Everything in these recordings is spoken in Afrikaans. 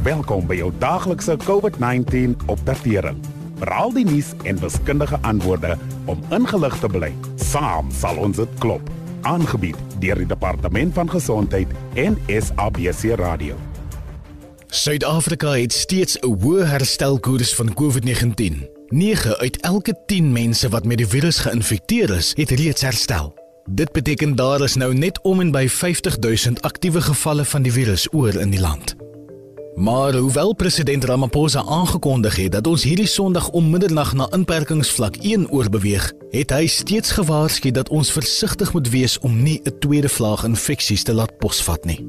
Welkom by jou daaglikse COVID-19 opdatering. Veral die nuus en wiskundige antwoorde om ingelig te bly. Saam sal ons dit klop. Aangebied deur die Departement van Gesondheid en SABC Radio. Suid-Afrika het steeds 'n hoë herstelkoers van COVID-19. 9 uit elke 10 mense wat met die virus geïnfekteer is, het reeds herstel. Dit beteken daar is nou net om en by 50 000 aktiewe gevalle van die virus oor in die land. Maar hoewel president Ramaphosa aangekondig het dat ons hierdie Sondag om middernag na inperkingsvlak 1 oorbeweeg, het hy steeds gewaarsku dat ons versigtig moet wees om nie 'n tweede vlaag infeksies te laat posvat nie.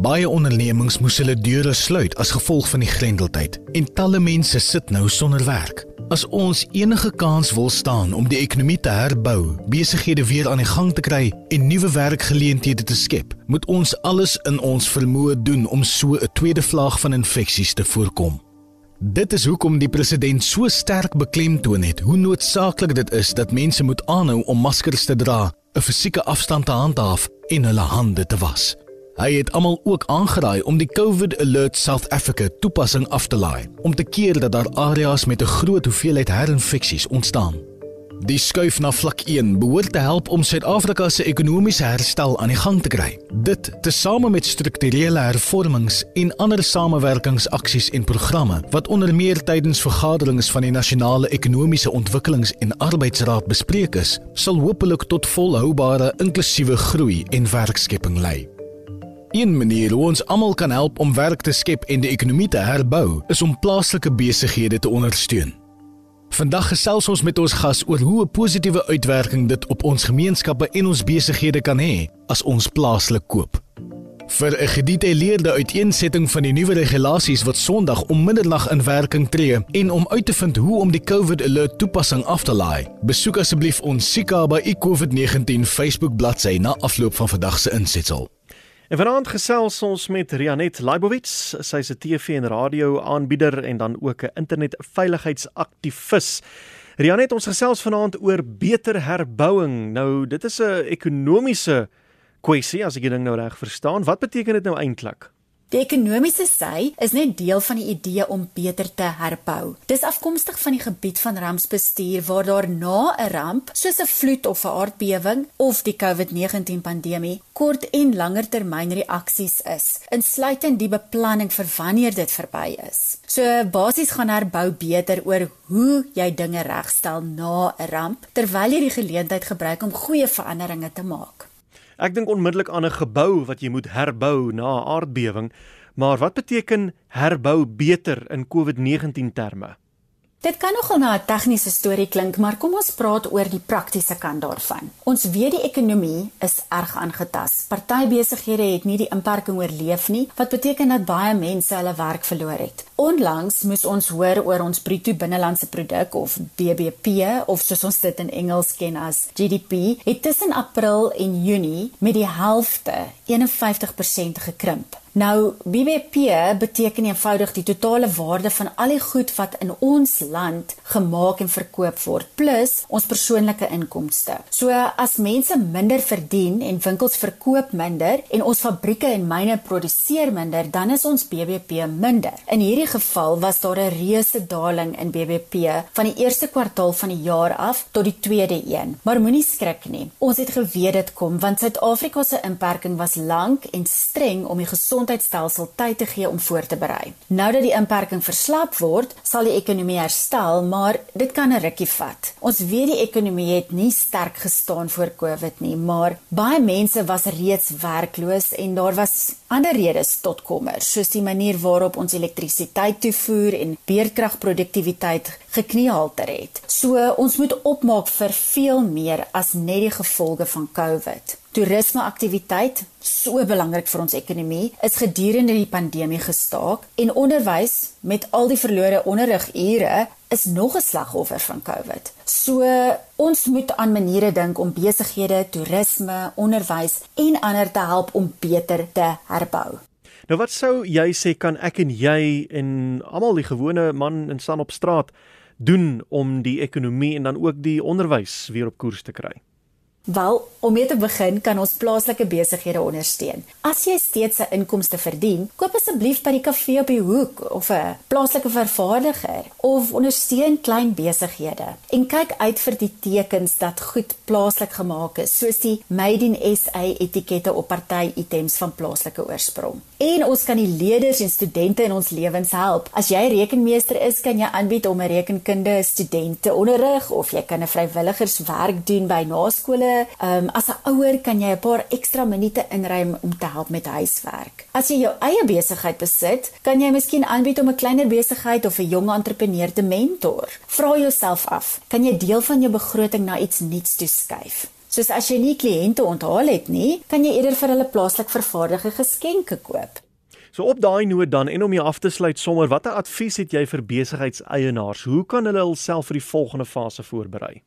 Baie ondernemings moes hulle deure sluit as gevolg van die grendeltyd en talle mense sit nou sonder werk. As ons enige kans wil staan om die ekonomie te herbou, besighede weer aan die gang te kry en nuwe werkgeleenthede te skep, moet ons alles in ons vermoë doen om so 'n tweede vlaag van infeksies te voorkom. Dit is hoekom die president so sterk beklemtoon het hoe noodsaaklik dit is dat mense moet aanhou om maskers te dra, 'n fisieke afstand te handhaaf en hulle hande te was. Hy het almal ook aangeraai om die COVID Alert South Africa toepassing af te laai om te keer dat daar areas met 'n groot hoeveelheid herinfeksies ontstaan. Die skuif na vlak 1 behoort te help om Suid-Afrika se ekonomiese herstel aan die gang te kry. Dit, tesame met strukturele hervormings en ander samewerkingsaksies en programme wat onder meer tydens vergaderings van die Nasionale Ekonomiese Ontwikkelings- en Arbeidsraad bespreek is, sal hopelik tot volhoubare inklusiewe groei en werkskepping lei. Een manier hoe ons almal kan help om werk te skep en die ekonomie te herbou, is om plaaslike besighede te ondersteun. Vandag gesels ons met ons gas oor hoe 'n positiewe uitwerking dit op ons gemeenskappe en ons besighede kan hê as ons plaaslik koop. Vir 'n gedetailleerde uiteensetting van die nuwe regulasies wat Sondag om middernag in werking tree en om uit te vind hoe om die COVID Alert toepassing af te laai, besoek asseblief ons Sika by COVID-19 Facebook bladsy na afloop van vandag se insetsel. En vanaand gesels ons met Rianet Leibowitz, sy's 'n TV en radio aanbieder en dan ook 'n internetveiligheidsaktivis. Rianet, ons gesels vanaand oor beter herbouing. Nou, dit is 'n ekonomiese kwessie as ek dit nou reg verstaan. Wat beteken dit nou eintlik? Die ekonomiese sy is net deel van die idee om beter te herbou. Dis afkomstig van die gebied van rampsbestuur waar daar na 'n ramp, soos 'n vloed of 'n aardbewing of die COVID-19 pandemie, kort en langer termyn reaksies is, insluitend die beplanning vir wanneer dit verby is. So basies gaan herbou beter oor hoe jy dinge regstel na 'n ramp terwyl jy die geleentheid gebruik om goeie veranderinge te maak. Ek dink onmiddellik aan 'n gebou wat jy moet herbou na 'n aardbewing, maar wat beteken herbou beter in COVID-19 terme? Dit kan nogal na 'n tegniese storie klink, maar kom ons praat oor die praktiese kant daarvan. Ons weet die ekonomie is erg aangetast. Party besighede het nie die inperking oorleef nie, wat beteken dat baie mense hulle werk verloor het. Onlangs moes ons hoor oor ons bruto binnelandse produk of BBP of soos ons dit in Engels ken as GDP, het tussen April en Junie met die helfte, 51% gekrimp. Nou BBP beteken eenvoudig die totale waarde van al die goed wat in ons land gemaak en verkoop word plus ons persoonlike inkomste. So as mense minder verdien en winkels verkoop minder en ons fabrieke en myne produseer minder, dan is ons BBP minder. In hierdie geval was daar 'n reuse daling in BBP van die eerste kwartaal van die jaar af tot die tweede een. Maar moenie skrik nie. Ons het geweet dit kom want Suid-Afrika se inperking was lank en streng om die gesond gesondheidstelsel tyd te gee om voor te berei. Nou dat die inperking verslap word, sal die ekonomie herstel, maar dit kan 'n rukkie vat. Ons weet die ekonomie het nie sterk gestaan voor Covid nie, maar baie mense was reeds werkloos en daar was ander redes tot kommer, soos die manier waarop ons elektrisiteit toevoer en beerdkragproduktiwiteit gekniehalter het. So ons moet opmaak vir veel meer as net die gevolge van Covid. Toerisme aktiwiteit, so belangrik vir ons ekonomie, is gedurende die pandemie gestaak en onderwys met al die verlore onderrigure is nog 'n slagoffer van COVID. So ons moet aan maniere dink om besighede, toerisme, onderwys en ander te help om beter te herbou. Nou wat sou jy sê kan ek en jy en almal die gewone man in staan op straat doen om die ekonomie en dan ook die onderwys weer op koers te kry? Wel, om mee te begin kan ons plaaslike besighede ondersteun. As jy steeds 'n inkomste verdien, koop asseblief by die kafee op die hoek of 'n plaaslike vervaardiger of ondersteun klein besighede. En kyk uit vir die tekens dat goed plaaslik gemaak is, soos die Made in SA etikette op party items van plaaslike oorsprong. En ons kan die leerders en studente in ons lewens help. As jy rekenmeester is, kan jy aanbied om 'n rekenkunde studente onderrig of jy kan 'n vrywilligerswerk doen by naskole. Ehm um, as 'n ouer kan jy 'n paar ekstra minute inruim om te help met huiswerk. As jy jou eie besigheid besit, kan jy miskien aanbied om 'n kleiner besigheid of 'n jong entrepreneur te mentor. Vra jouself af, kan jy deel van jou begroting na iets nuuts toeskuif? Soos as jy nie kliënte onthaal het nie, kan jy eerder vir hulle plaaslik vervaardigde geskenke koop. So op daai noot dan en om jou af te sluit sommer, watter advies het jy vir besigheidseienaars? Hoe kan hulle hulself vir die volgende fase voorberei?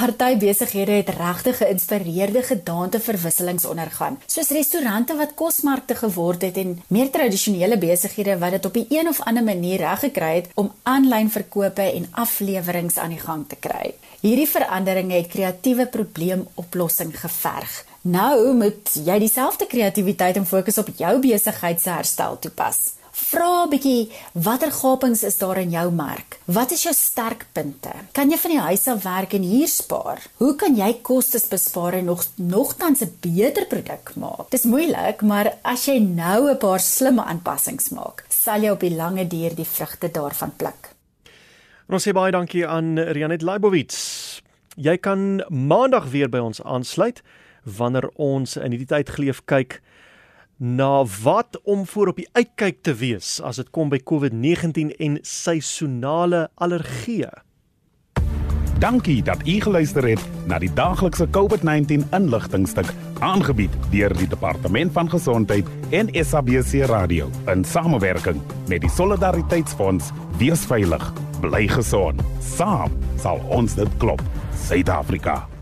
Party besighede het regtig geïnspireerde gedaante verwisselings ondergaan, soos restaurante wat kosmarkte geword het en meer tradisionele besighede wat dit op 'n een of ander manier reg gekry het om aanlyn verkope en afleweringe aan die gang te kry. Hierdie veranderinge het kreatiewe probleemoplossing geverg. Nou moet jy dieselfde kreatiwiteit en fokus op jou besigheid se herstel toepas. Vra 'n bietjie watter gapings is daar in jou mark? Wat is jou sterkpunte? Kan jy van die huis af werk en hier spaar? Hoe kan jy kostes bespaar en nog nogtans 'n beter produk maak? Dis moeilik, maar as jy nou 'n paar slimme aanpassings maak, sal jy op die lange duur die vrugte daarvan pluk. Ons sê baie dankie aan Rianet Leibowitz. Jy kan maandag weer by ons aansluit wanneer ons in hierdie tyd geleef kyk na wat om voor op die uitkyk te wees as dit kom by COVID-19 en seisonale allergieë. Dankie dat u geluister het na die daaglikse COVID-19 inligtingstuk aangebied deur die Departement van Gesondheid en SABC Radio in samewerking met die Solidariteitsfonds. Wees veilig, bly gesond. Saam sal ons dit klop. Suid-Afrika.